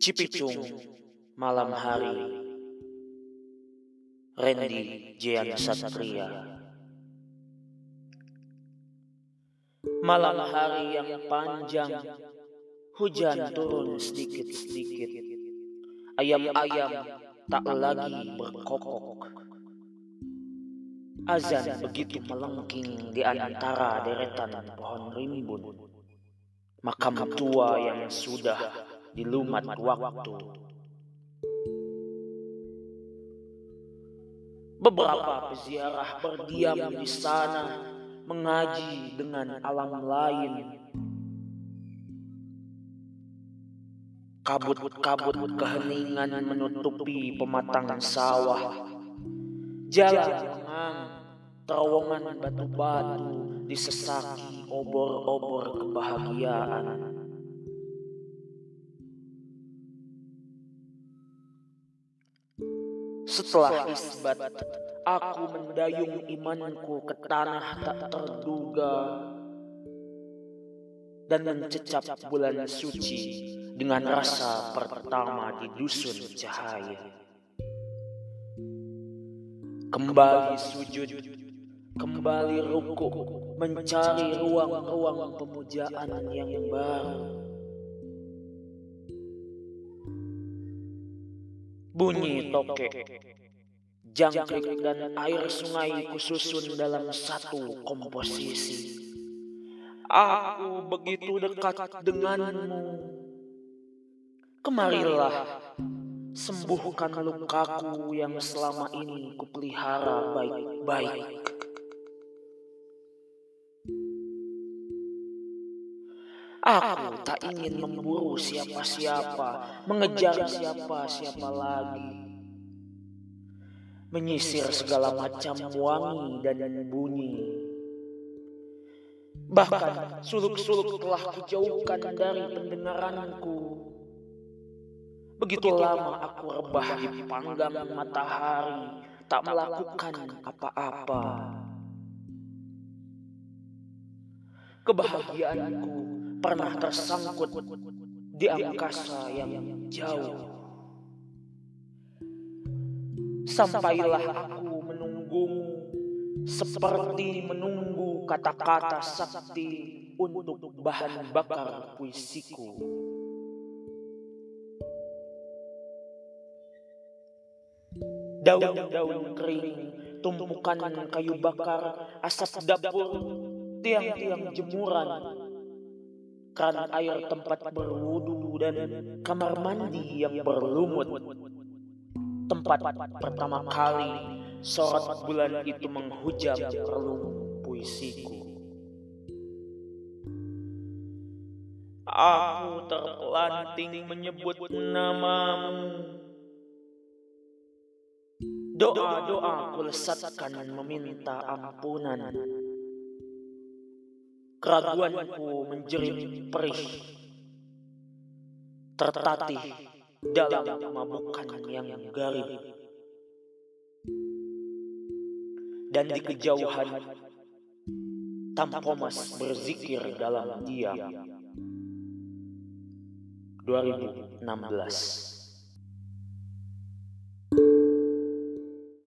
Cipicung Malam Hari. Randy Jian Satria Malam hari yang panjang Hujan turun sedikit-sedikit. Ayam-ayam tak lagi berkokok. Azan begitu melengking di antara deretan pohon rimbun. Makam tua yang sudah di lumat waktu. Beberapa peziarah berdiam di sana mengaji dengan alam lain. Kabut-kabut keheningan menutupi pematangan sawah. Jalan mengang, terowongan batu-batu disesaki obor-obor kebahagiaan. Setelah isbat, aku mendayung imanku ke tanah tak terduga dan mencecap bulan suci dengan rasa pertama di dusun cahaya. Kembali sujud, kembali ruku, mencari ruang-ruang pemujaan yang baru. Bunyi toke, jangkrik dan air sungai kususun dalam satu komposisi. Aku begitu dekat denganmu. Kemarilah, sembuhkan lukaku yang selama ini kupelihara baik-baik. Aku tak ingin memburu siapa-siapa, mengejar siapa-siapa lagi. Menyisir segala macam wangi dan bunyi. Bahkan suluk-suluk telah kujauhkan dari pendengaranku. Begitu lama aku rebah di panggang matahari, tak melakukan apa-apa. Kebahagiaanku pernah tersangkut di angkasa yang jauh. Sampailah aku menunggumu seperti menunggu kata-kata sakti untuk bahan bakar puisiku. Daun-daun kering, tumpukan kayu bakar, asap dapur, tiang-tiang jemuran, keran air tempat berwudu dan kamar mandi yang berlumut. Tempat pertama kali sorot bulan itu menghujam relung puisiku. Aku terpelanting menyebut namamu. Doa-doa ku lesatkan meminta ampunan keraguanku menjerit perih, tertatih dalam kemabukan yang garib. Dan di kejauhan, Tampomas berzikir dalam diam. 2016